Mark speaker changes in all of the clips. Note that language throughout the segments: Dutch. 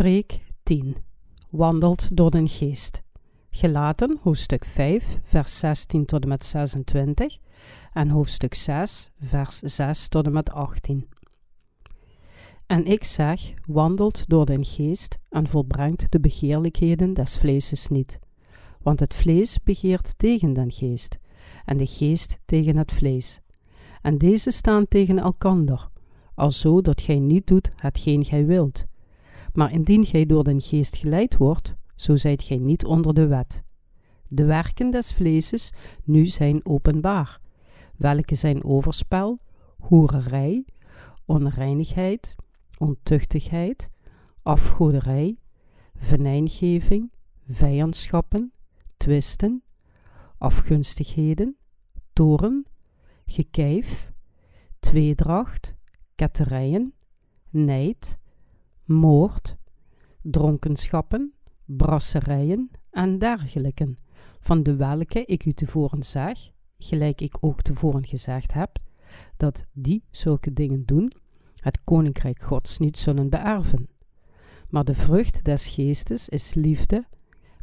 Speaker 1: Preek 10. Wandelt door den geest. Gelaten, hoofdstuk 5, vers 16 tot en met 26 en hoofdstuk 6, vers 6 tot en met 18. En ik zeg, wandelt door den geest en volbrengt de begeerlijkheden des vleeses niet. Want het vlees begeert tegen den geest, en de geest tegen het vlees. En deze staan tegen elkander, alzo dat gij niet doet hetgeen gij wilt. Maar indien gij door den geest geleid wordt, zo zijt gij niet onder de wet. De werken des vleeses nu zijn openbaar, welke zijn overspel, hoererij, onreinigheid, ontuchtigheid, afgoderij, venijngeving, vijandschappen, twisten, afgunstigheden, toren, gekijf, tweedracht, ketterijen, nijd, moord, dronkenschappen, brasserijen en dergelijke, van de welke ik u tevoren zeg, gelijk ik ook tevoren gezegd heb, dat die zulke dingen doen, het koninkrijk Gods niet zullen beërven. Maar de vrucht des geestes is liefde,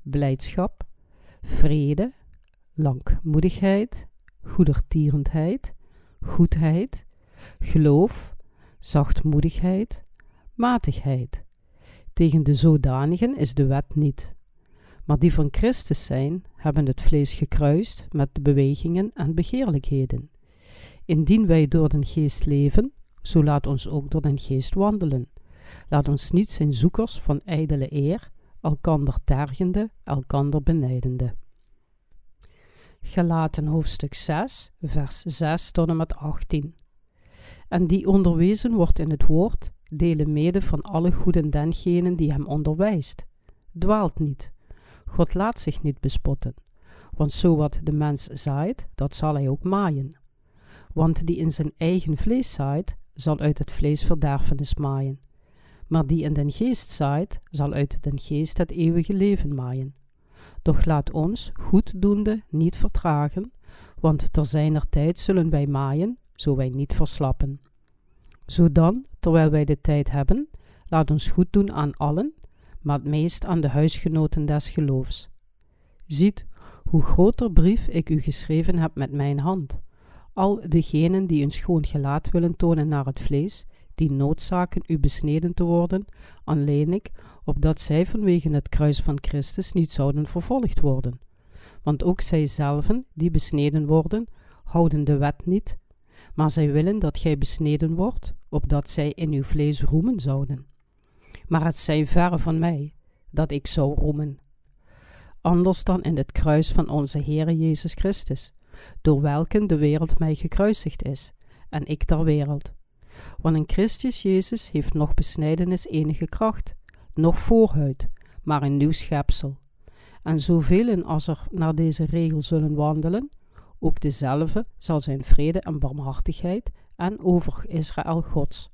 Speaker 1: blijdschap, vrede, langmoedigheid, goedertierendheid, goedheid, geloof, zachtmoedigheid, matigheid. Tegen de zodanigen is de wet niet. Maar die van Christus zijn, hebben het vlees gekruist met de bewegingen en begeerlijkheden. Indien wij door den geest leven, zo laat ons ook door den geest wandelen. Laat ons niet zijn zoekers van ijdele eer, elkander tergende, elkander benijdende. Gelaten hoofdstuk 6, vers 6 tot en met 18. En die onderwezen wordt in het woord, delen mede van alle goeden dengenen die hem onderwijst. Dwaalt niet. God laat zich niet bespotten. Want zo wat de mens zaait, dat zal hij ook maaien. Want die in zijn eigen vlees zaait, zal uit het vlees verderfenis maaien. Maar die in den geest zaait, zal uit den geest het eeuwige leven maaien. Doch laat ons, goeddoende, niet vertragen, want ter zijner tijd zullen wij maaien, zo wij niet verslappen. Zo dan, terwijl wij de tijd hebben, laat ons goed doen aan allen, maar het meest aan de huisgenoten des geloofs. Ziet, hoe groter brief ik u geschreven heb met mijn hand. Al degenen die een schoon gelaat willen tonen naar het vlees, die noodzaken u besneden te worden, alleen ik, opdat zij vanwege het kruis van Christus niet zouden vervolgd worden. Want ook zij zelven, die besneden worden, houden de wet niet, maar zij willen dat gij besneden wordt, opdat zij in uw vlees roemen zouden. Maar het zij verre van mij, dat ik zou roemen. Anders dan in het kruis van onze Heere Jezus Christus, door welken de wereld mij gekruisigd is, en ik ter wereld. Want in Christus Jezus heeft nog besnijdenis enige kracht, nog voorhuid, maar een nieuw schepsel. En zoveel als er naar deze regel zullen wandelen, ook dezelfde zal zijn vrede en barmhartigheid en over Israël Gods.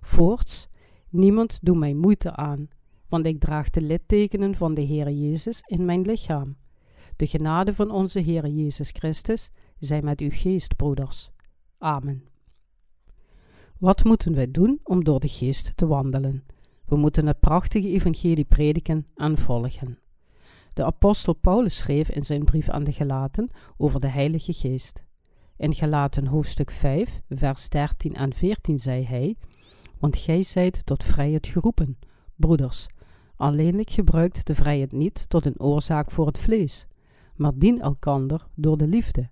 Speaker 1: Voorts, niemand doet mij moeite aan, want ik draag de littekenen van de Heer Jezus in mijn lichaam. De genade van onze Heer Jezus Christus zij met uw geest, broeders. Amen. Wat moeten wij doen om door de geest te wandelen? We moeten het prachtige evangelie prediken en volgen. De apostel Paulus schreef in zijn brief aan de Gelaten over de Heilige Geest. In Gelaten hoofdstuk 5, vers 13 en 14 zei hij: Want gij zijt tot vrijheid geroepen, broeders. Alleenlijk gebruikt de vrijheid niet tot een oorzaak voor het vlees, maar dien elkander door de liefde.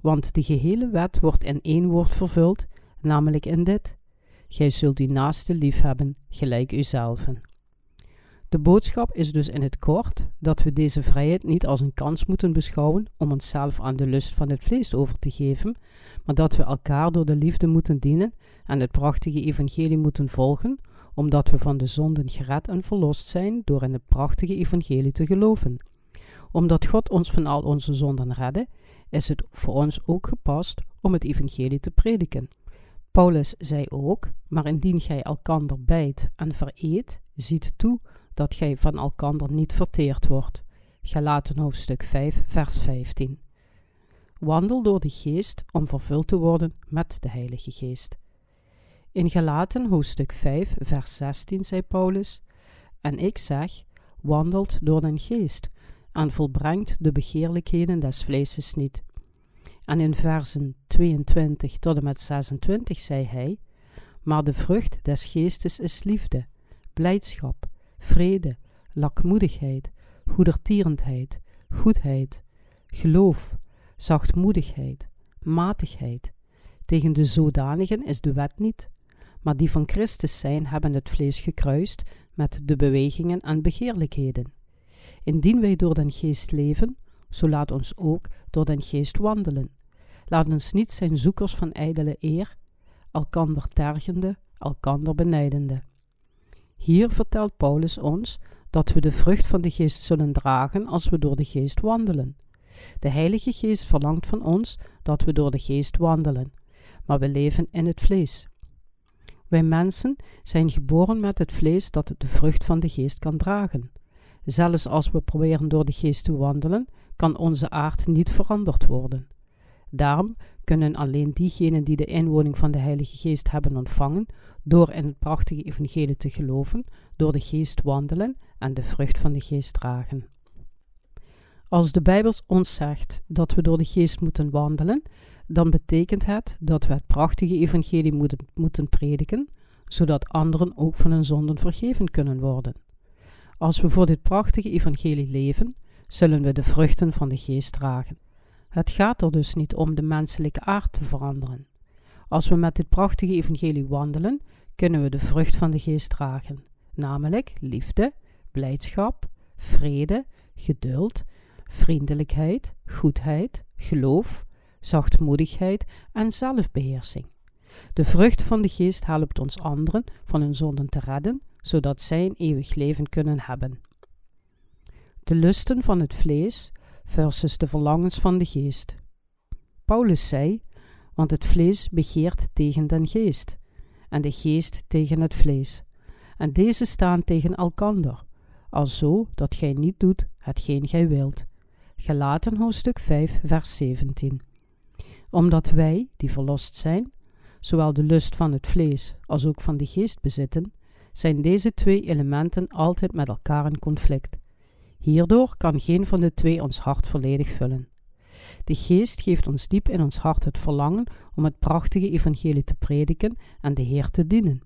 Speaker 1: Want de gehele wet wordt in één woord vervuld, namelijk in dit: Gij zult uw naaste lief hebben, gelijk uzelven. De boodschap is dus in het kort dat we deze vrijheid niet als een kans moeten beschouwen om onszelf aan de lust van het vlees over te geven, maar dat we elkaar door de liefde moeten dienen en het prachtige evangelie moeten volgen, omdat we van de zonden gered en verlost zijn door in het prachtige evangelie te geloven. Omdat God ons van al onze zonden redde, is het voor ons ook gepast om het evangelie te prediken. Paulus zei ook: Maar indien gij elkander bijt en vereet, ziet toe dat gij van elkander niet verteerd wordt. Galaten hoofdstuk 5, vers 15. Wandel door de geest om vervuld te worden met de Heilige Geest. In Galaten hoofdstuk 5, vers 16 zei Paulus: en ik zeg, wandelt door den geest en volbrengt de begeerlijkheden des vleeses niet. En in versen 22 tot en met 26 zei hij, maar de vrucht des geestes is liefde, blijdschap, vrede, lakmoedigheid, goedertierendheid, goedheid, geloof, zachtmoedigheid, matigheid. Tegen de zodanigen is de wet niet, maar die van Christus zijn hebben het vlees gekruist met de bewegingen en begeerlijkheden. Indien wij door den geest leven, zo laat ons ook door den geest wandelen. Laat ons niet zijn zoekers van ijdele eer, elkander tergende, elkander benijdende. Hier vertelt Paulus ons dat we de vrucht van de geest zullen dragen als we door de geest wandelen. De Heilige Geest verlangt van ons dat we door de geest wandelen, maar we leven in het vlees. Wij mensen zijn geboren met het vlees dat de vrucht van de geest kan dragen. Zelfs als we proberen door de geest te wandelen, kan onze aard niet veranderd worden. Daarom kunnen alleen diegenen die de inwoning van de Heilige Geest hebben ontvangen, door in het prachtige evangelie te geloven, door de geest wandelen en de vrucht van de geest dragen. Als de Bijbel ons zegt dat we door de geest moeten wandelen, dan betekent het dat we het prachtige evangelie moeten, moeten prediken, zodat anderen ook van hun zonden vergeven kunnen worden. Als we voor dit prachtige evangelie leven, zullen we de vruchten van de geest dragen. Het gaat er dus niet om de menselijke aard te veranderen. Als we met dit prachtige evangelie wandelen, kunnen we de vrucht van de geest dragen, namelijk liefde, blijdschap, vrede, geduld, vriendelijkheid, goedheid, geloof, zachtmoedigheid en zelfbeheersing. De vrucht van de geest helpt ons anderen van hun zonden te redden, zodat zij een eeuwig leven kunnen hebben. De lusten van het vlees versus de verlangens van de geest. Paulus zei: Want het vlees begeert tegen den geest, en de geest tegen het vlees. En deze staan tegen elkander, alzo dat gij niet doet hetgeen gij wilt. Gelaten hoofdstuk 5, vers 17. Omdat wij, die verlost zijn, zowel de lust van het vlees als ook van de geest bezitten, zijn deze twee elementen altijd met elkaar in conflict. Hierdoor kan geen van de twee ons hart volledig vullen. De geest geeft ons diep in ons hart het verlangen om het prachtige evangelie te prediken en de Heer te dienen.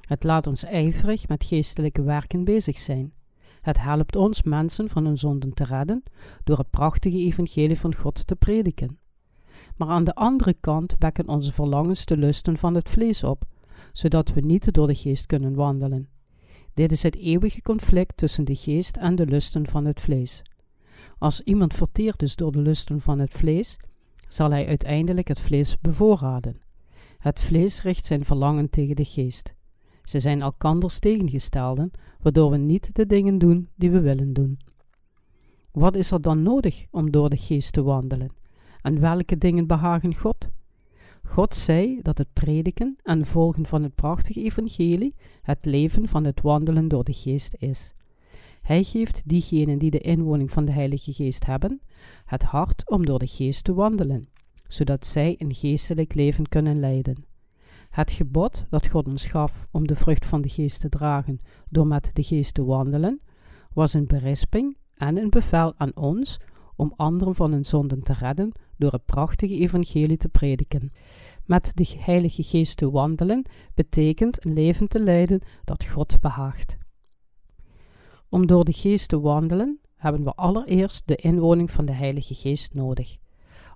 Speaker 1: Het laat ons ijverig met geestelijke werken bezig zijn. Het helpt ons mensen van hun zonden te redden door het prachtige evangelie van God te prediken. Maar aan de andere kant wekken onze verlangens de lusten van het vlees op, zodat we niet door de geest kunnen wandelen. Dit is het eeuwige conflict tussen de geest en de lusten van het vlees. Als iemand verteerd is door de lusten van het vlees, zal hij uiteindelijk het vlees bevoorraden. Het vlees richt zijn verlangen tegen de geest. Ze zijn elkanders tegengestelde, waardoor we niet de dingen doen die we willen doen. Wat is er dan nodig om door de geest te wandelen? En welke dingen behagen God? God zei dat het prediken en volgen van het prachtige evangelie het leven van het wandelen door de geest is. Hij geeft diegenen die de inwoning van de Heilige Geest hebben, het hart om door de geest te wandelen, zodat zij een geestelijk leven kunnen leiden. Het gebod dat God ons gaf om de vrucht van de geest te dragen door met de geest te wandelen, was een berisping en een bevel aan ons om anderen van hun zonden te redden door het prachtige evangelie te prediken. Met de Heilige Geest te wandelen betekent een leven te leiden dat God behaagt. Om door de Geest te wandelen hebben we allereerst de inwoning van de Heilige Geest nodig.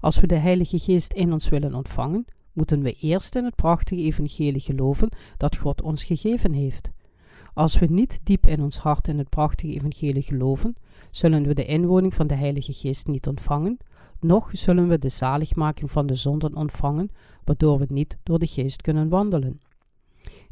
Speaker 1: Als we de Heilige Geest in ons willen ontvangen, moeten we eerst in het prachtige evangelie geloven dat God ons gegeven heeft. Als we niet diep in ons hart in het prachtige evangelie geloven, zullen we de inwoning van de Heilige Geest niet ontvangen, noch zullen we de zaligmaking van de zonden ontvangen, waardoor we niet door de Geest kunnen wandelen.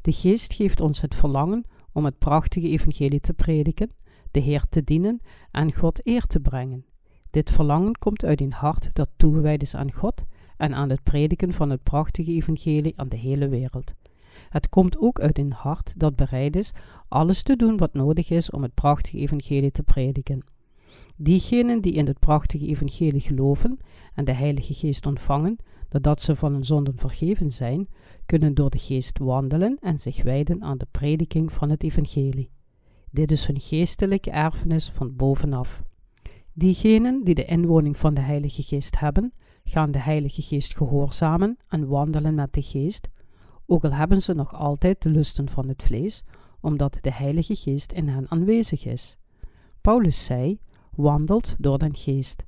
Speaker 1: De Geest geeft ons het verlangen om het prachtige evangelie te prediken, de Heer te dienen en God eer te brengen. Dit verlangen komt uit een hart dat toegewijd is aan God en aan het prediken van het prachtige evangelie aan de hele wereld. Het komt ook uit een hart dat bereid is alles te doen wat nodig is om het prachtige evangelie te prediken. Diegenen die in het prachtige evangelie geloven en de Heilige Geest ontvangen, doordat ze van hun zonden vergeven zijn, kunnen door de Geest wandelen en zich wijden aan de prediking van het evangelie. Dit is hun geestelijke erfenis van bovenaf. Diegenen die de inwoning van de Heilige Geest hebben, gaan de Heilige Geest gehoorzamen en wandelen met de Geest, ook al hebben ze nog altijd de lusten van het vlees, omdat de Heilige Geest in hen aanwezig is. Paulus zei: wandelt door den Geest.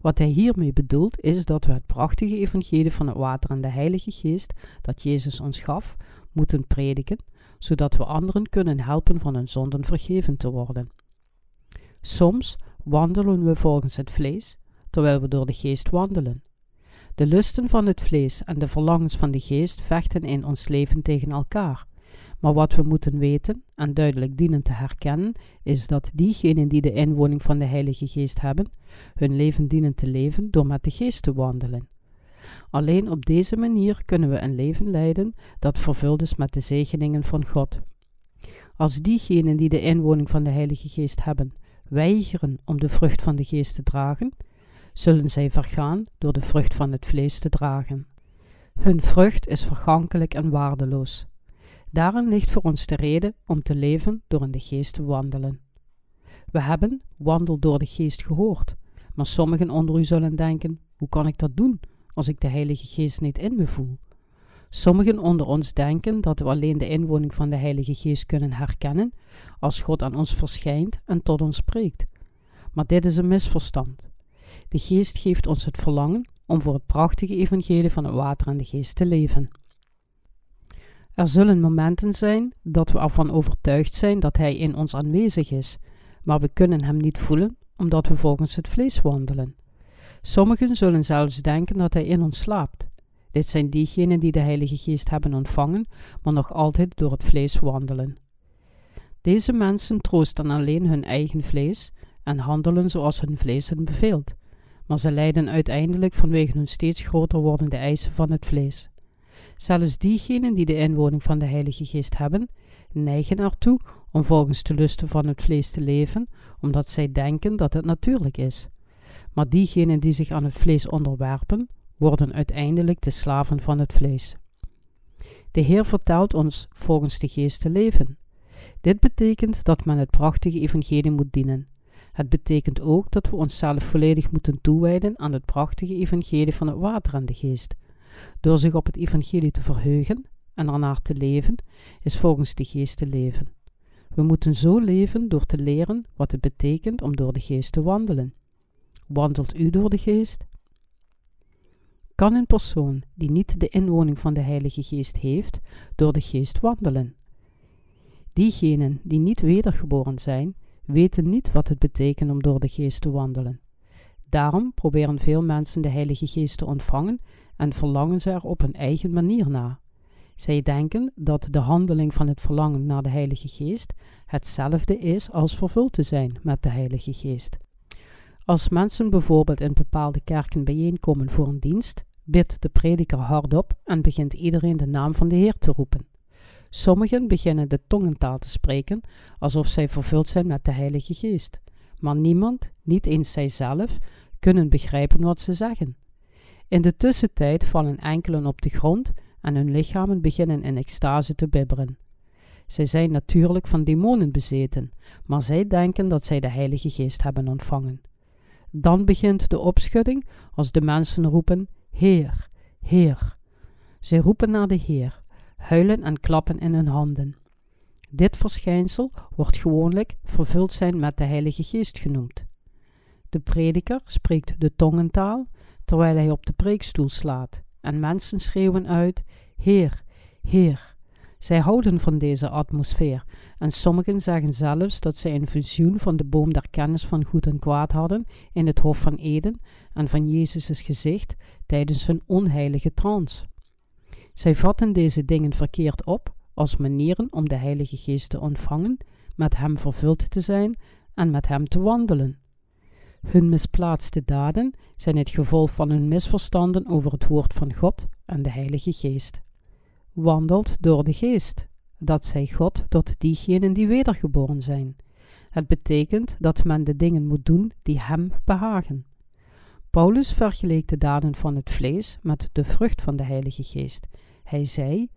Speaker 1: Wat hij hiermee bedoelt is dat we het prachtige evangelie van het water en de Heilige Geest dat Jezus ons gaf, moeten prediken, zodat we anderen kunnen helpen van hun zonden vergeven te worden. Soms wandelen we volgens het vlees, terwijl we door de geest wandelen. De lusten van het vlees en de verlangens van de geest vechten in ons leven tegen elkaar. Maar wat we moeten weten en duidelijk dienen te herkennen, is dat diegenen die de inwoning van de Heilige Geest hebben, hun leven dienen te leven door met de Geest te wandelen. Alleen op deze manier kunnen we een leven leiden dat vervuld is met de zegeningen van God. Als diegenen die de inwoning van de Heilige Geest hebben, weigeren om de vrucht van de Geest te dragen, zullen zij vergaan door de vrucht van het vlees te dragen. Hun vrucht is vergankelijk en waardeloos. Daarin ligt voor ons de reden om te leven door in de geest te wandelen. We hebben wandel door de geest gehoord, maar sommigen onder u zullen denken: hoe kan ik dat doen als ik de Heilige Geest niet in me voel? Sommigen onder ons denken dat we alleen de inwoning van de Heilige Geest kunnen herkennen als God aan ons verschijnt en tot ons spreekt. Maar dit is een misverstand. De Geest geeft ons het verlangen om voor het prachtige evangelie van het water en de Geest te leven. Er zullen momenten zijn dat we ervan overtuigd zijn dat Hij in ons aanwezig is, maar we kunnen Hem niet voelen omdat we volgens het vlees wandelen. Sommigen zullen zelfs denken dat Hij in ons slaapt. Dit zijn diegenen die de Heilige Geest hebben ontvangen, maar nog altijd door het vlees wandelen. Deze mensen troosten alleen hun eigen vlees en handelen zoals hun vlees hen beveelt, maar ze lijden uiteindelijk vanwege hun steeds groter wordende eisen van het vlees. Zelfs diegenen die de inwoning van de Heilige Geest hebben, neigen ertoe om volgens de lusten van het vlees te leven, omdat zij denken dat het natuurlijk is. Maar diegenen die zich aan het vlees onderwerpen, worden uiteindelijk de slaven van het vlees. De Heer vertelt ons volgens de geest te leven. Dit betekent dat men het prachtige evangelie moet dienen. Het betekent ook dat we onszelf volledig moeten toewijden aan het prachtige evangelie van het water en de geest. Door zich op het evangelie te verheugen en ernaar te leven, is volgens de geest te leven. We moeten zo leven door te leren wat het betekent om door de geest te wandelen. Wandelt u door de geest? Kan een persoon die niet de inwoning van de Heilige Geest heeft, door de geest wandelen? Diegenen die niet wedergeboren zijn, weten niet wat het betekent om door de geest te wandelen. Daarom proberen veel mensen de Heilige Geest te ontvangen en verlangen ze er op hun eigen manier na. Zij denken dat de handeling van het verlangen naar de Heilige Geest hetzelfde is als vervuld te zijn met de Heilige Geest. Als mensen bijvoorbeeld in bepaalde kerken bijeenkomen voor een dienst, bidt de prediker hardop en begint iedereen de naam van de Heer te roepen. Sommigen beginnen de tongentaal te spreken alsof zij vervuld zijn met de Heilige Geest, maar niemand, niet eens zijzelf, kunnen begrijpen wat ze zeggen. In de tussentijd vallen enkelen op de grond en hun lichamen beginnen in extase te bibberen. Zij zijn natuurlijk van demonen bezeten, maar zij denken dat zij de Heilige Geest hebben ontvangen. Dan begint de opschudding als de mensen roepen: Heer, Heer. Zij roepen naar de Heer, huilen en klappen in hun handen. Dit verschijnsel wordt gewoonlijk vervuld zijn met de Heilige Geest genoemd. De prediker spreekt de tongentaal terwijl hij op de preekstoel slaat, en mensen schreeuwen uit: Heer, Heer. Zij houden van deze atmosfeer, en sommigen zeggen zelfs dat zij een visioen van de boom der kennis van goed en kwaad hadden in het Hof van Eden en van Jezus' gezicht tijdens hun onheilige trance. Zij vatten deze dingen verkeerd op als manieren om de Heilige Geest te ontvangen, met Hem vervuld te zijn en met Hem te wandelen. Hun misplaatste daden zijn het gevolg van hun misverstanden over het woord van God en de Heilige Geest. Wandelt door de Geest. Dat zij God tot diegenen die wedergeboren zijn. Het betekent dat men de dingen moet doen die Hem behagen. Paulus vergeleek de daden van het vlees met de vrucht van de Heilige Geest. Hij zei: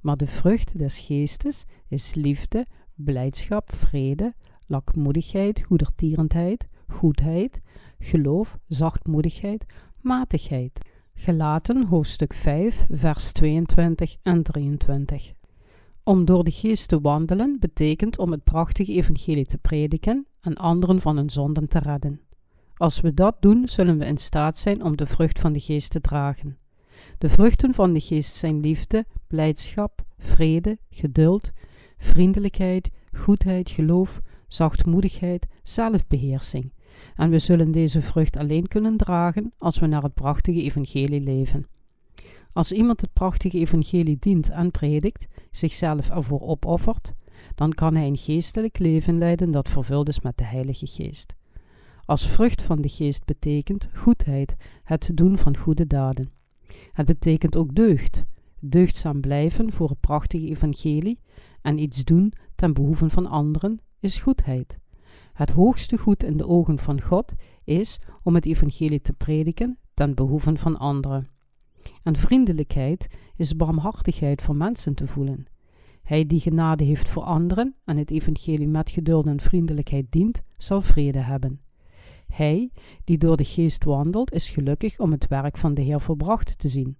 Speaker 1: Maar de vrucht des Geestes is liefde, blijdschap, vrede, lakmoedigheid, goedertierendheid, goedheid, geloof, zachtmoedigheid, matigheid. Gelaten hoofdstuk 5, vers 22 en 23. Om door de geest te wandelen betekent om het prachtige evangelie te prediken en anderen van hun zonden te redden. Als we dat doen, zullen we in staat zijn om de vrucht van de geest te dragen. De vruchten van de geest zijn liefde, blijdschap, vrede, geduld, vriendelijkheid, goedheid, geloof, zachtmoedigheid, zelfbeheersing. En we zullen deze vrucht alleen kunnen dragen als we naar het prachtige evangelie leven. Als iemand het prachtige evangelie dient en predikt, zichzelf ervoor opoffert, dan kan hij een geestelijk leven leiden dat vervuld is met de Heilige Geest. Als vrucht van de Geest betekent goedheid, het doen van goede daden. Het betekent ook deugd, deugdzaam blijven voor het prachtige evangelie en iets doen ten behoeve van anderen is goedheid. Het hoogste goed in de ogen van God is om het evangelie te prediken ten behoeve van anderen. En vriendelijkheid is barmhartigheid voor mensen te voelen. Hij die genade heeft voor anderen en het evangelie met geduld en vriendelijkheid dient, zal vrede hebben. Hij die door de geest wandelt, is gelukkig om het werk van de Heer volbracht te zien.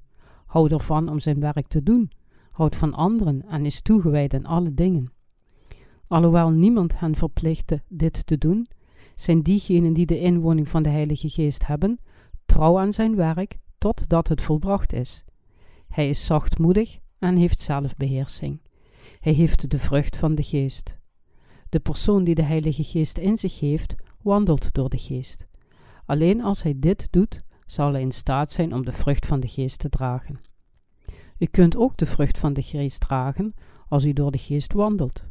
Speaker 1: Houdt ervan om zijn werk te doen, houdt van anderen en is toegewijd in alle dingen. Alhoewel niemand hen verplichtte dit te doen, zijn diegenen die de inwoning van de Heilige Geest hebben, trouw aan zijn werk totdat het volbracht is. Hij is zachtmoedig en heeft zelfbeheersing. Hij heeft de vrucht van de Geest. De persoon die de Heilige Geest in zich heeft, wandelt door de Geest. Alleen als hij dit doet, zal hij in staat zijn om de vrucht van de Geest te dragen. U kunt ook de vrucht van de Geest dragen als u door de Geest wandelt.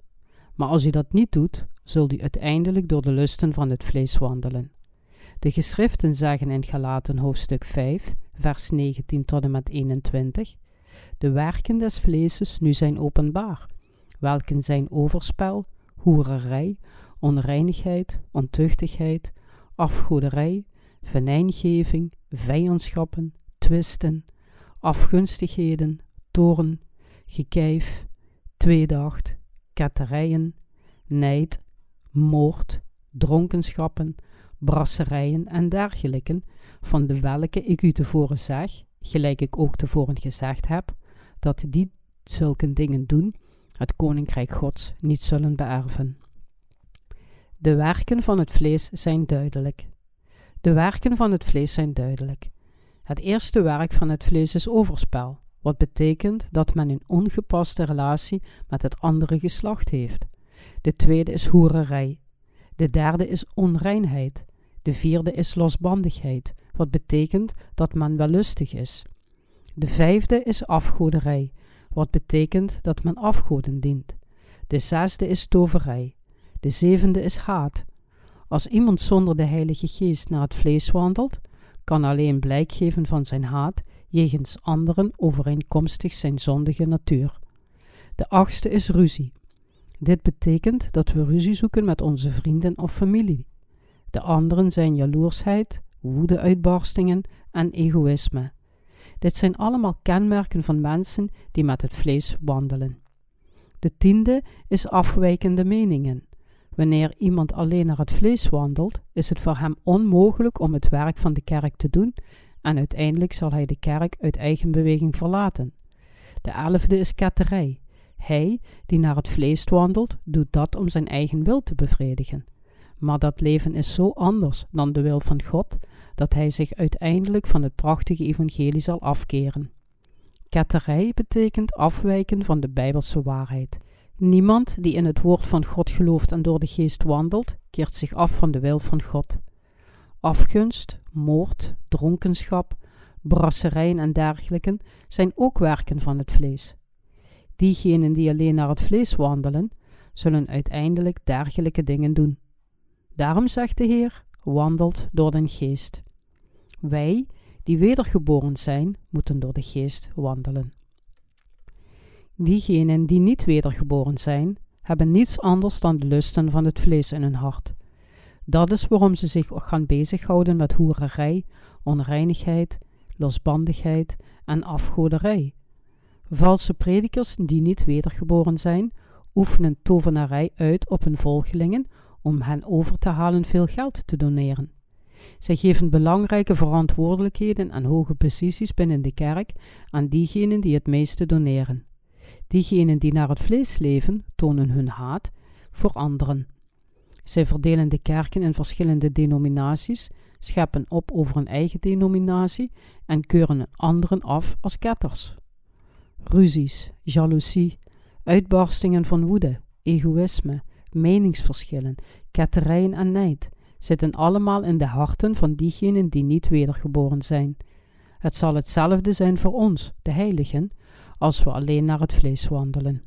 Speaker 1: Maar als u dat niet doet, zult u uiteindelijk door de lusten van het vlees wandelen. De geschriften zeggen in Galaten hoofdstuk 5, vers 19 tot en met 21: De werken des vleeses nu zijn openbaar, welken zijn overspel, hoererij, onreinigheid, ontuchtigheid, afgoderij, venijngeving, vijandschappen, twisten, afgunstigheden, toorn, gekijf, tweedacht, ketterijen, nijd, moord, dronkenschappen, brasserijen en dergelijke, van de welke ik u tevoren zeg, gelijk ik ook tevoren gezegd heb, dat die zulke dingen doen, het koninkrijk Gods niet zullen beërven. De werken van het vlees zijn duidelijk. De werken van het vlees zijn duidelijk. Het eerste werk van het vlees is overspel, wat betekent dat men een ongepaste relatie met het andere geslacht heeft. De tweede is hoererij. De derde is onreinheid. De vierde is losbandigheid, wat betekent dat men wellustig is. De vijfde is afgoderij, wat betekent dat men afgoden dient. De zesde is toverij. De zevende is haat. Als iemand zonder de Heilige Geest naar het vlees wandelt, kan alleen blijk geven van zijn haat jegens anderen overeenkomstig zijn zondige natuur. De achtste is ruzie. Dit betekent dat we ruzie zoeken met onze vrienden of familie. De anderen zijn jaloersheid, woedeuitbarstingen en egoïsme. Dit zijn allemaal kenmerken van mensen die met het vlees wandelen. De tiende is afwijkende meningen. Wanneer iemand alleen naar het vlees wandelt, is het voor hem onmogelijk om het werk van de kerk te doen en uiteindelijk zal hij de kerk uit eigen beweging verlaten. De elfde is ketterij. Hij, die naar het vlees wandelt, doet dat om zijn eigen wil te bevredigen. Maar dat leven is zo anders dan de wil van God, dat hij zich uiteindelijk van het prachtige evangelie zal afkeren. Ketterij betekent afwijken van de bijbelse waarheid. Niemand die in het woord van God gelooft en door de geest wandelt, keert zich af van de wil van God. Afgunst, moord, dronkenschap, brasserijen en dergelijke zijn ook werken van het vlees. Diegenen die alleen naar het vlees wandelen, zullen uiteindelijk dergelijke dingen doen. Daarom zegt de Heer: wandelt door den geest. Wij, die wedergeboren zijn, moeten door de geest wandelen. Diegenen die niet wedergeboren zijn, hebben niets anders dan de lusten van het vlees in hun hart. Dat is waarom ze zich gaan bezighouden met hoererij, onreinigheid, losbandigheid en afgoderij. Valse predikers die niet wedergeboren zijn, oefenen tovenarij uit op hun volgelingen om hen over te halen veel geld te doneren. Zij geven belangrijke verantwoordelijkheden en hoge posities binnen de kerk aan diegenen die het meeste doneren. Diegenen die naar het vlees leven, tonen hun haat voor anderen. Zij verdelen de kerken in verschillende denominaties, scheppen op over een eigen denominatie en keuren anderen af als ketters. Ruzies, jaloezie, uitbarstingen van woede, egoïsme, meningsverschillen, ketterijen en nijd zitten allemaal in de harten van diegenen die niet wedergeboren zijn. Het zal hetzelfde zijn voor ons, de heiligen, als we alleen naar het vlees wandelen.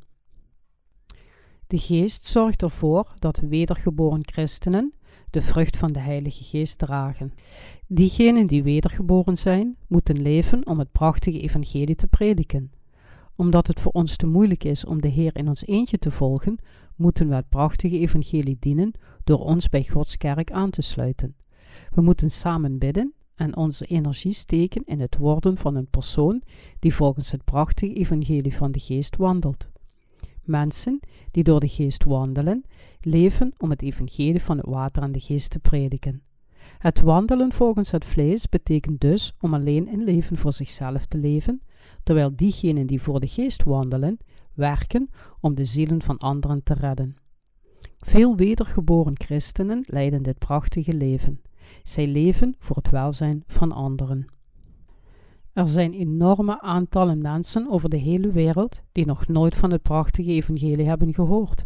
Speaker 1: De geest zorgt ervoor dat wedergeboren christenen de vrucht van de Heilige Geest dragen. Diegenen die wedergeboren zijn, moeten leven om het prachtige evangelie te prediken. Omdat het voor ons te moeilijk is om de Heer in ons eentje te volgen, moeten we het prachtige evangelie dienen door ons bij Gods kerk aan te sluiten. We moeten samen bidden en onze energie steken in het worden van een persoon die volgens het prachtige evangelie van de geest wandelt. Mensen die door de geest wandelen, leven om het evangelie van het water en de geest te prediken. Het wandelen volgens het vlees betekent dus om alleen een leven voor zichzelf te leven, terwijl diegenen die voor de geest wandelen, werken om de zielen van anderen te redden. Veel wedergeboren christenen leiden dit prachtige leven. Zij leven voor het welzijn van anderen. Er zijn enorme aantallen mensen over de hele wereld die nog nooit van het prachtige evangelie hebben gehoord.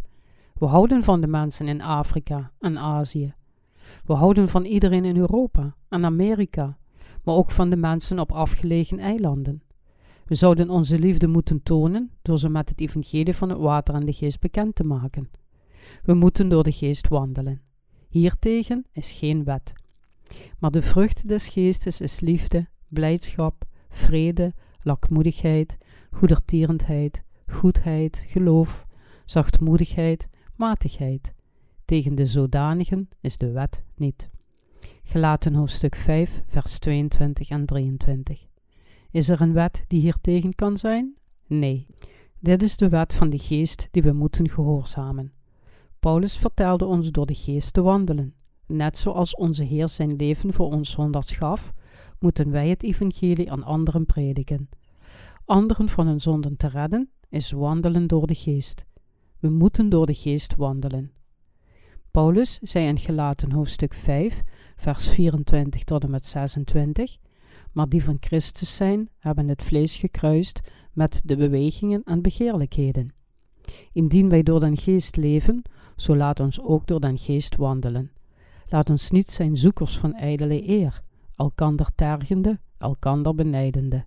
Speaker 1: We houden van de mensen in Afrika en Azië. We houden van iedereen in Europa en Amerika, maar ook van de mensen op afgelegen eilanden. We zouden onze liefde moeten tonen door ze met het evangelie van het water en de geest bekend te maken. We moeten door de geest wandelen. Hiertegen is geen wet. Maar de vrucht des geestes is liefde, blijdschap, vrede, lakmoedigheid, goedertierendheid, goedheid, geloof, zachtmoedigheid, matigheid. Tegen de zodanigen is de wet niet. Gelaten hoofdstuk 5, vers 22 en 23. Is er een wet die hier tegen kan zijn? Nee. Dit is de wet van de geest die we moeten gehoorzamen. Paulus vertelde ons door de geest te wandelen. Net zoals onze Heer zijn leven voor ons zondags gaf, moeten wij het evangelie aan anderen prediken. Anderen van hun zonden te redden is wandelen door de geest. We moeten door de geest wandelen. Paulus zei in Gelaten hoofdstuk 5, vers 24 tot en met 26, maar die van Christus zijn, hebben het vlees gekruist met de bewegingen en begeerlijkheden. Indien wij door den geest leven, zo laat ons ook door den geest wandelen. Laat ons niet zijn zoekers van ijdele eer, elkander tergende, elkander benijdende.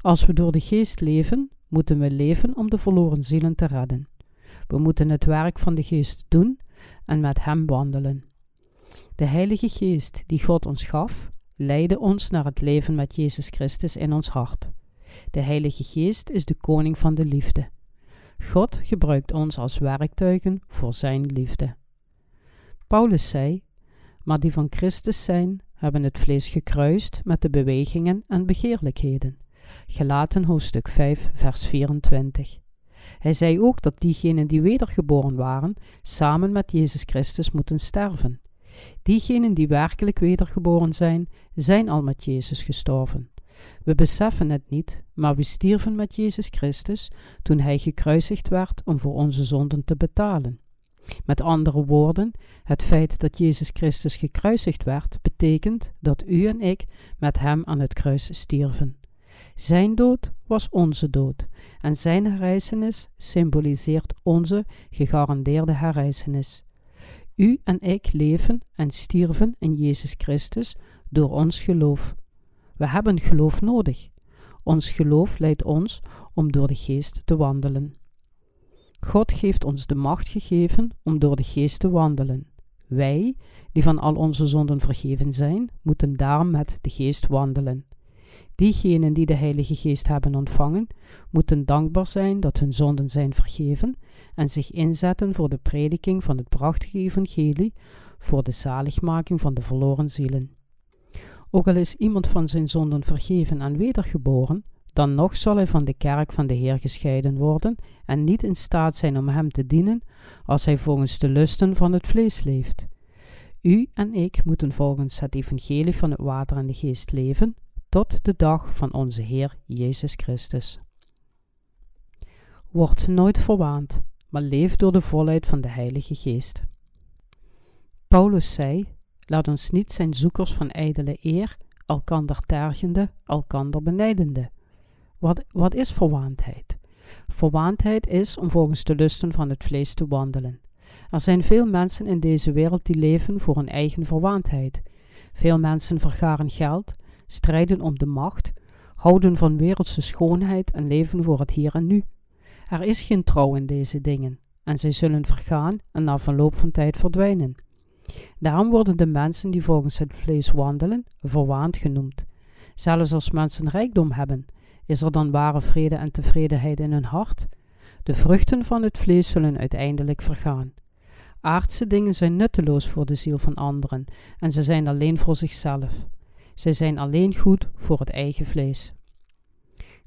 Speaker 1: Als we door de geest leven, moeten we leven om de verloren zielen te redden. We moeten het werk van de geest doen en met hem wandelen. De Heilige Geest die God ons gaf, leidde ons naar het leven met Jezus Christus in ons hart. De Heilige Geest is de koning van de liefde. God gebruikt ons als werktuigen voor Zijn liefde. Paulus zei: Maar die van Christus zijn, hebben het vlees gekruist met de bewegingen en begeerlijkheden. Gelaten hoofdstuk 5, vers 24. Hij zei ook dat diegenen die wedergeboren waren, samen met Jezus Christus moeten sterven. Diegenen die werkelijk wedergeboren zijn, zijn al met Jezus gestorven. We beseffen het niet, maar we stierven met Jezus Christus toen Hij gekruisigd werd om voor onze zonden te betalen. Met andere woorden, het feit dat Jezus Christus gekruisigd werd, betekent dat u en ik met Hem aan het kruis stierven. Zijn dood was onze dood en Zijn herrijzenis symboliseert onze gegarandeerde herrijzenis. U en ik leven en stierven in Jezus Christus door ons geloof. We hebben geloof nodig. Ons geloof leidt ons om door de geest te wandelen. God heeft ons de macht gegeven om door de geest te wandelen. Wij, die van al onze zonden vergeven zijn, moeten daarom met de geest wandelen. Diegenen die de Heilige Geest hebben ontvangen, moeten dankbaar zijn dat hun zonden zijn vergeven en zich inzetten voor de prediking van het prachtige evangelie, voor de zaligmaking van de verloren zielen. Ook al is iemand van zijn zonden vergeven en wedergeboren, dan nog zal hij van de kerk van de Heer gescheiden worden en niet in staat zijn om hem te dienen als hij volgens de lusten van het vlees leeft. U en ik moeten volgens het evangelie van het water en de geest leven tot de dag van onze Heer Jezus Christus. Word nooit verwaand, maar leef door de volheid van de Heilige Geest. Paulus zei: Laat ons niet zijn zoekers van ijdele eer, elkander tergende, elkander benijdende. Wat, wat is verwaandheid? Verwaandheid is om volgens de lusten van het vlees te wandelen. Er zijn veel mensen in deze wereld die leven voor hun eigen verwaandheid. Veel mensen vergaren geld, strijden om de macht, houden van wereldse schoonheid en leven voor het hier en nu. Er is geen trouw in deze dingen, en zij zullen vergaan en na verloop van tijd verdwijnen. Daarom worden de mensen die volgens het vlees wandelen, verwaand genoemd. Zelfs als mensen rijkdom hebben, is er dan ware vrede en tevredenheid in hun hart? De vruchten van het vlees zullen uiteindelijk vergaan. Aardse dingen zijn nutteloos voor de ziel van anderen en ze zijn alleen voor zichzelf. Zij zijn alleen goed voor het eigen vlees.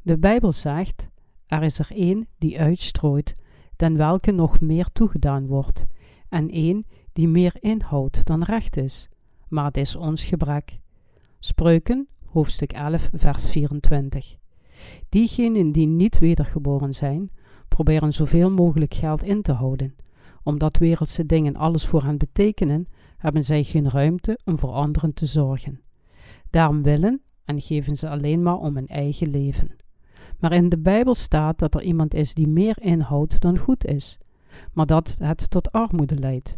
Speaker 1: De Bijbel zegt: Er is er één die uitstrooit, dan welke nog meer toegedaan wordt, en één die meer inhoudt dan recht is. Maar het is ons gebrek. Spreuken, hoofdstuk 11, vers 24. Diegenen die niet wedergeboren zijn, proberen zoveel mogelijk geld in te houden. Omdat wereldse dingen alles voor hen betekenen, hebben zij geen ruimte om voor anderen te zorgen. Daarom willen en geven ze alleen maar om hun eigen leven. Maar in de Bijbel staat dat er iemand is die meer inhoudt dan goed is, maar dat het tot armoede leidt.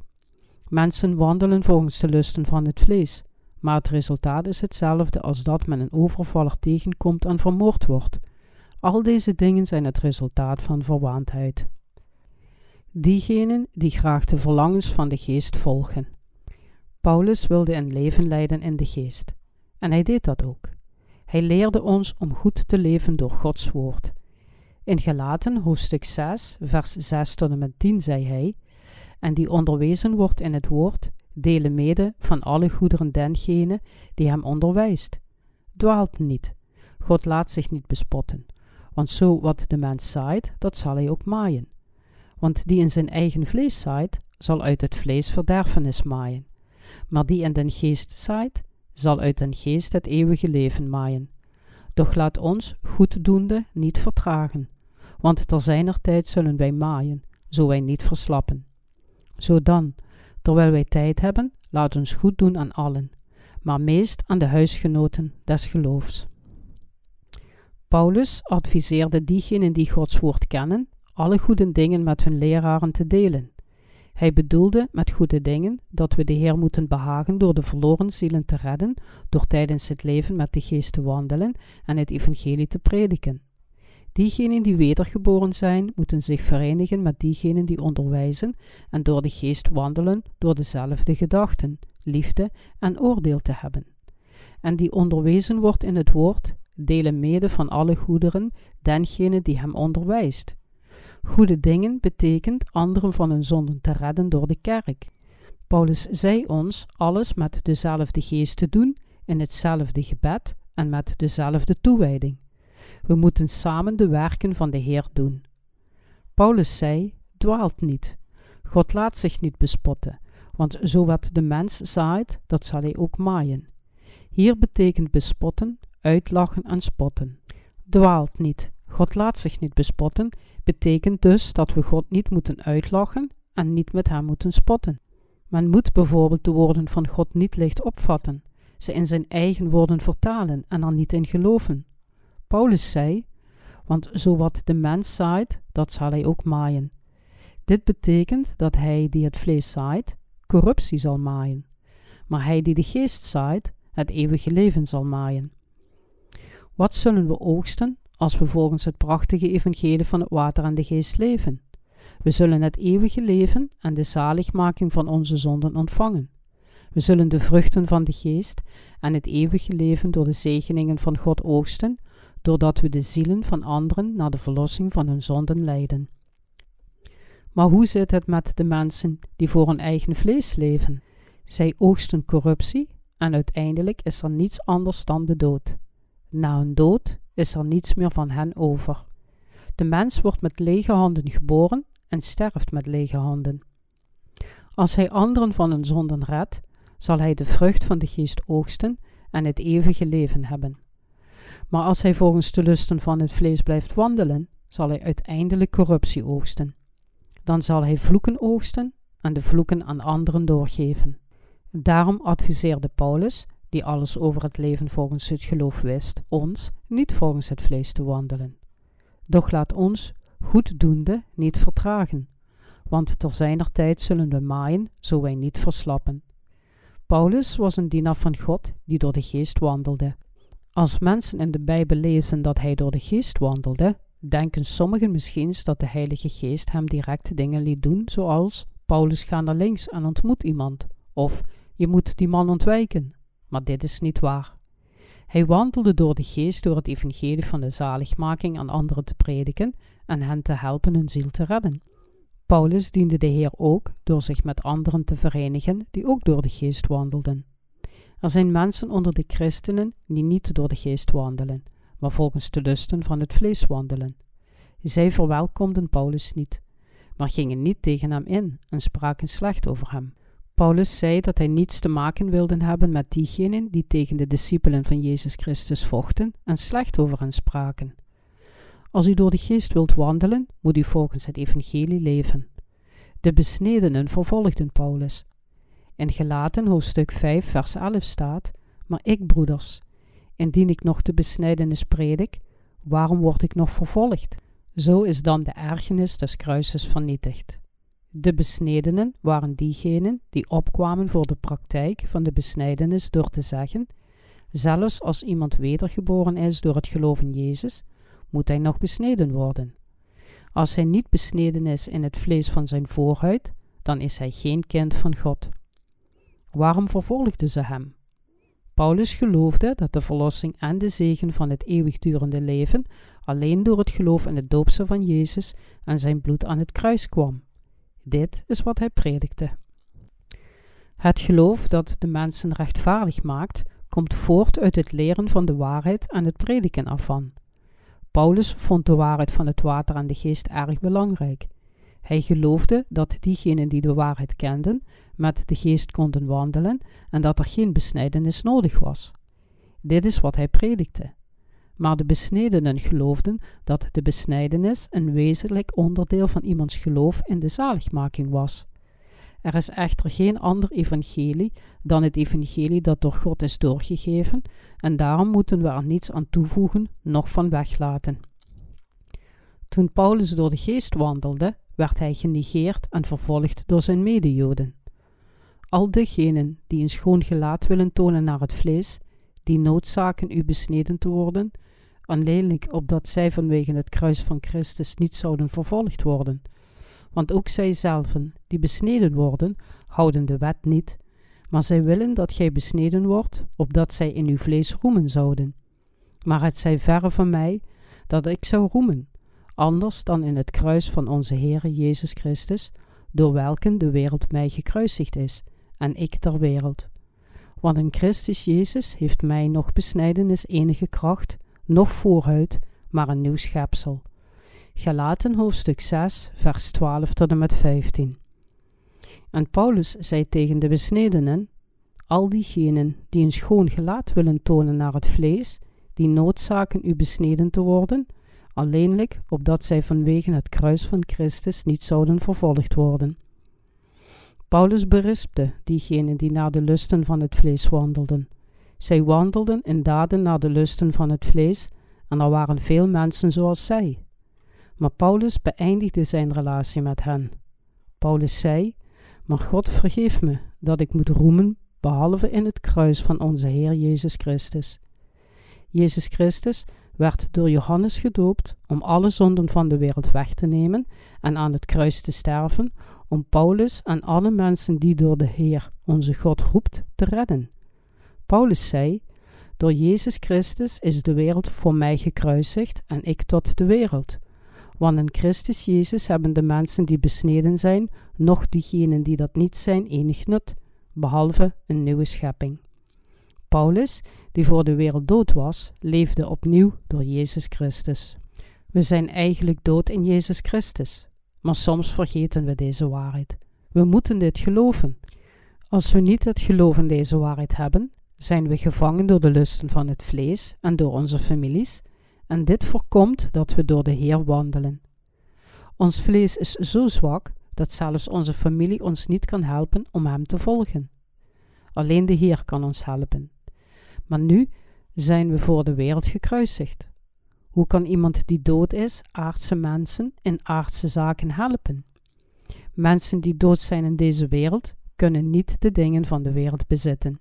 Speaker 1: Mensen wandelen volgens de lusten van het vlees, maar het resultaat is hetzelfde als dat men een overvaller tegenkomt en vermoord wordt. Al deze dingen zijn het resultaat van verwaandheid. Diegenen die graag de verlangens van de geest volgen. Paulus wilde een leven leiden in de geest. En hij deed dat ook. Hij leerde ons om goed te leven door Gods woord. In Galaten hoofdstuk 6, vers 6 tot en met 10 zei hij: En die onderwezen wordt in het woord, delen mede van alle goederen dengene die hem onderwijst. Dwaalt niet. God laat zich niet bespotten. Want zo wat de mens zaait, dat zal hij ook maaien. Want die in zijn eigen vlees zaait, zal uit het vlees verderfenis maaien. Maar die in den geest zaait, zal uit den geest het eeuwige leven maaien. Doch laat ons, goeddoende, niet vertragen, want ter zijner tijd zullen wij maaien, zo wij niet verslappen. Zo dan, terwijl wij tijd hebben, laat ons goed doen aan allen, maar meest aan de huisgenoten des geloofs. Paulus adviseerde diegenen die Gods woord kennen, alle goede dingen met hun leraren te delen. Hij bedoelde met goede dingen dat we de Heer moeten behagen door de verloren zielen te redden, door tijdens het leven met de geest te wandelen en het evangelie te prediken. Diegenen die wedergeboren zijn, moeten zich verenigen met diegenen die onderwijzen en door de geest wandelen door dezelfde gedachten, liefde en oordeel te hebben. En die onderwezen wordt in het woord, delen mede van alle goederen dengene die hem onderwijst. Goede dingen betekent anderen van hun zonden te redden door de kerk. Paulus zei ons alles met dezelfde geest te doen, in hetzelfde gebed en met dezelfde toewijding. We moeten samen de werken van de Heer doen. Paulus zei: Dwaalt niet. God laat zich niet bespotten, want zo wat de mens zaait, dat zal hij ook maaien. Hier betekent bespotten, uitlachen en spotten. Dwaalt niet. God laat zich niet bespotten, betekent dus dat we God niet moeten uitlachen en niet met hem moeten spotten. Men moet bijvoorbeeld de woorden van God niet licht opvatten, ze in zijn eigen woorden vertalen en er niet in geloven. Paulus zei: Want zo wat de mens zaait, dat zal hij ook maaien. Dit betekent dat hij die het vlees zaait, corruptie zal maaien, maar hij die de geest zaait, het eeuwige leven zal maaien. Wat zullen we oogsten als we volgens het prachtige evangelie van het water en de geest leven? We zullen het eeuwige leven en de zaligmaking van onze zonden ontvangen. We zullen de vruchten van de geest en het eeuwige leven door de zegeningen van God oogsten, doordat we de zielen van anderen naar de verlossing van hun zonden leiden. Maar hoe zit het met de mensen die voor hun eigen vlees leven? Zij oogsten corruptie en uiteindelijk is er niets anders dan de dood. Na een dood is er niets meer van hen over. De mens wordt met lege handen geboren en sterft met lege handen. Als hij anderen van hun zonden redt, zal hij de vrucht van de geest oogsten en het eeuwige leven hebben. Maar als hij volgens de lusten van het vlees blijft wandelen, zal hij uiteindelijk corruptie oogsten. Dan zal hij vloeken oogsten en de vloeken aan anderen doorgeven. Daarom adviseerde Paulus, die alles over het leven volgens het geloof wist, ons niet volgens het vlees te wandelen. Doch laat ons, goeddoende, niet vertragen, want ter zijner tijd zullen we maaien, zo wij niet verslappen. Paulus was een dienaar van God die door de geest wandelde. Als mensen in de Bijbel lezen dat hij door de geest wandelde, denken sommigen misschien dat de Heilige Geest hem direct dingen liet doen, zoals Paulus ga naar links en ontmoet iemand, of je moet die man ontwijken. Maar dit is niet waar. Hij wandelde door de geest door het evangelie van de zaligmaking aan anderen te prediken en hen te helpen hun ziel te redden. Paulus diende de Heer ook door zich met anderen te verenigen die ook door de geest wandelden. Er zijn mensen onder de christenen die niet door de geest wandelen, maar volgens de lusten van het vlees wandelen. Zij verwelkomden Paulus niet, maar gingen niet tegen hem in en spraken slecht over hem. Paulus zei dat hij niets te maken wilde hebben met diegenen die tegen de discipelen van Jezus Christus vochten en slecht over hen spraken. Als u door de geest wilt wandelen, moet u volgens het evangelie leven. De besnedenen vervolgden Paulus. In Gelaten hoofdstuk 5 vers 11 staat, Maar ik, broeders, indien ik nog de besnijdenis predik, waarom word ik nog vervolgd? Zo is dan de ergernis des kruises vernietigd. De besnedenen waren diegenen die opkwamen voor de praktijk van de besnijdenis door te zeggen: Zelfs als iemand wedergeboren is door het geloof in Jezus, moet hij nog besneden worden. Als hij niet besneden is in het vlees van zijn voorhuid, dan is hij geen kind van God. Waarom vervolgden ze hem? Paulus geloofde dat de verlossing en de zegen van het eeuwigdurende leven alleen door het geloof in het doopse van Jezus en zijn bloed aan het kruis kwam. Dit is wat hij predikte. Het geloof dat de mensen rechtvaardig maakt, komt voort uit het leren van de waarheid en het prediken ervan. Paulus vond de waarheid van het water en de geest erg belangrijk. Hij geloofde dat diegenen die de waarheid kenden, met de geest konden wandelen en dat er geen besnijdenis nodig was. Dit is wat hij predikte. Maar de besnedenen geloofden dat de besnijdenis een wezenlijk onderdeel van iemands geloof in de zaligmaking was. Er is echter geen ander evangelie dan het evangelie dat door God is doorgegeven, en daarom moeten we er niets aan toevoegen, noch van weglaten. Toen Paulus door de geest wandelde, werd hij genegeerd en vervolgd door zijn medejoden. Al degenen die een schoon gelaat willen tonen naar het vlees, die noodzaken u besneden te worden, alleenlijk opdat zij vanwege het kruis van Christus niet zouden vervolgd worden. Want ook zij zelven, die besneden worden, houden de wet niet, maar zij willen dat gij besneden wordt, opdat zij in uw vlees roemen zouden. Maar het zij verre van mij dat ik zou roemen, anders dan in het kruis van onze Heere Jezus Christus, door welken de wereld mij gekruisigd is, en ik ter wereld. Want in Christus Jezus heeft mij nog besnijdenis enige kracht, nog voorhuid, maar een nieuw schepsel. Galaten hoofdstuk 6, vers 12 tot en met 15. En Paulus zei tegen de besnedenen: Al diegenen die een schoon gelaat willen tonen naar het vlees, die noodzaken u besneden te worden, alleenlijk opdat zij vanwege het kruis van Christus niet zouden vervolgd worden. Paulus berispte diegenen die naar de lusten van het vlees wandelden. Zij wandelden in daden naar de lusten van het vlees, en er waren veel mensen zoals zij. Maar Paulus beëindigde zijn relatie met hen. Paulus zei: Maar God vergeef me dat ik moet roemen, behalve in het kruis van onze Heer Jezus Christus. Jezus Christus werd door Johannes gedoopt om alle zonden van de wereld weg te nemen en aan het kruis te sterven, om Paulus en alle mensen die door de Heer, onze God, roept, te redden. Paulus zei: Door Jezus Christus is de wereld voor mij gekruisigd en ik tot de wereld. Want in Christus Jezus hebben de mensen die besneden zijn, nog diegenen die dat niet zijn, enig nut, behalve een nieuwe schepping. Paulus, die voor de wereld dood was, leefde opnieuw door Jezus Christus. We zijn eigenlijk dood in Jezus Christus, maar soms vergeten we deze waarheid. We moeten dit geloven. Als we niet het geloof in deze waarheid hebben, zijn we gevangen door de lusten van het vlees en door onze families, en dit voorkomt dat we door de Heer wandelen. Ons vlees is zo zwak dat zelfs onze familie ons niet kan helpen om Hem te volgen. Alleen de Heer kan ons helpen. Maar nu zijn we voor de wereld gekruisigd. Hoe kan iemand die dood is, aardse mensen in aardse zaken helpen? Mensen die dood zijn in deze wereld kunnen niet de dingen van de wereld bezitten.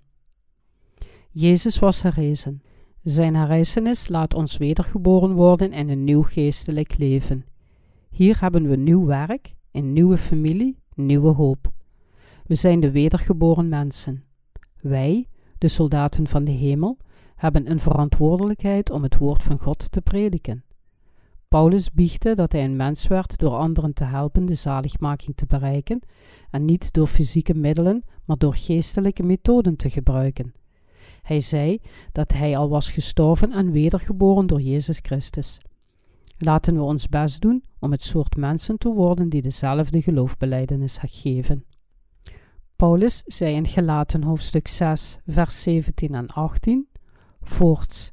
Speaker 1: Jezus was herrezen. Zijn herrijzenis laat ons wedergeboren worden in een nieuw geestelijk leven. Hier hebben we nieuw werk, een nieuwe familie, nieuwe hoop. We zijn de wedergeboren mensen. Wij, de soldaten van de hemel, hebben een verantwoordelijkheid om het woord van God te prediken. Paulus biechte dat hij een mens werd door anderen te helpen de zaligmaking te bereiken en niet door fysieke middelen, maar door geestelijke methoden te gebruiken. Hij zei dat hij al was gestorven en wedergeboren door Jezus Christus. Laten we ons best doen om het soort mensen te worden die dezelfde geloofbeleidenis geven. Paulus zei in Gelaten hoofdstuk 6, vers 17 en 18: Voorts,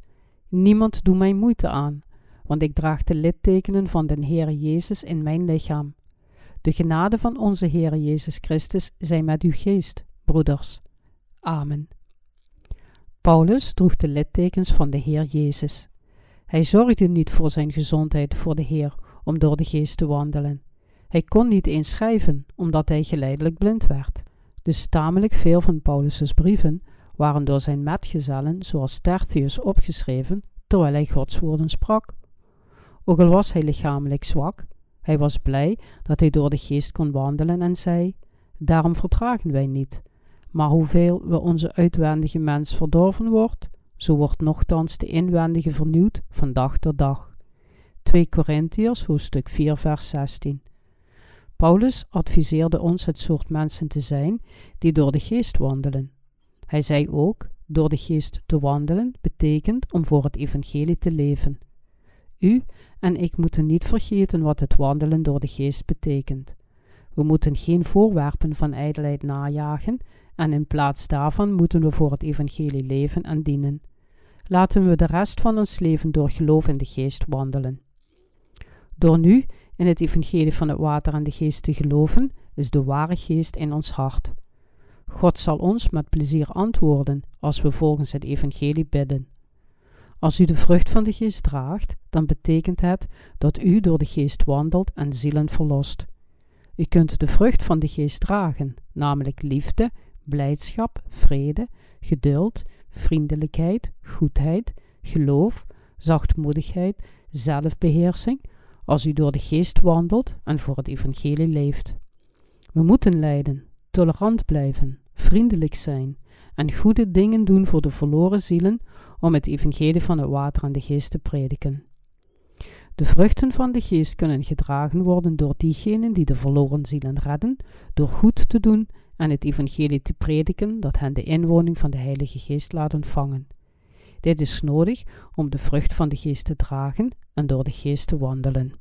Speaker 1: niemand doet mij moeite aan, want ik draag de littekenen van den Heere Jezus in mijn lichaam. De genade van onze Heere Jezus Christus zij met uw geest, broeders. Amen. Paulus droeg de littekens van de Heer Jezus. Hij zorgde niet voor zijn gezondheid voor de Heer om door de geest te wandelen. Hij kon niet eens schrijven, omdat hij geleidelijk blind werd. Dus tamelijk veel van Paulus' brieven waren door zijn metgezellen, zoals Tertius, opgeschreven terwijl hij Gods woorden sprak. Ook al was hij lichamelijk zwak, hij was blij dat hij door de geest kon wandelen en zei: Daarom vertragen wij niet. Maar hoeveel we onze uitwendige mens verdorven wordt, zo wordt nochtans de inwendige vernieuwd van dag tot dag. 2 Korintiërs hoofdstuk 4 vers 16 Paulus adviseerde ons het soort mensen te zijn die door de geest wandelen. Hij zei ook, door de geest te wandelen betekent om voor het evangelie te leven. U en ik moeten niet vergeten wat het wandelen door de geest betekent. We moeten geen voorwerpen van ijdelheid najagen en in plaats daarvan moeten we voor het evangelie leven en dienen. Laten we de rest van ons leven door geloof in de geest wandelen. Door nu in het evangelie van het water en de geest te geloven, is de ware geest in ons hart. God zal ons met plezier antwoorden als we volgens het evangelie bidden. Als u de vrucht van de geest draagt, dan betekent het dat u door de geest wandelt en zielen verlost. U kunt de vrucht van de geest dragen, namelijk liefde, blijdschap, vrede, geduld, vriendelijkheid, goedheid, geloof, zachtmoedigheid, zelfbeheersing, als u door de geest wandelt en voor het evangelie leeft. We moeten lijden, tolerant blijven, vriendelijk zijn en goede dingen doen voor de verloren zielen om het evangelie van het water en de geest te prediken. De vruchten van de geest kunnen gedragen worden door diegenen die de verloren zielen redden, door goed te doen en het evangelie te prediken dat hen de inwoning van de Heilige Geest laat ontvangen. Dit is nodig om de vrucht van de geest te dragen en door de geest te wandelen.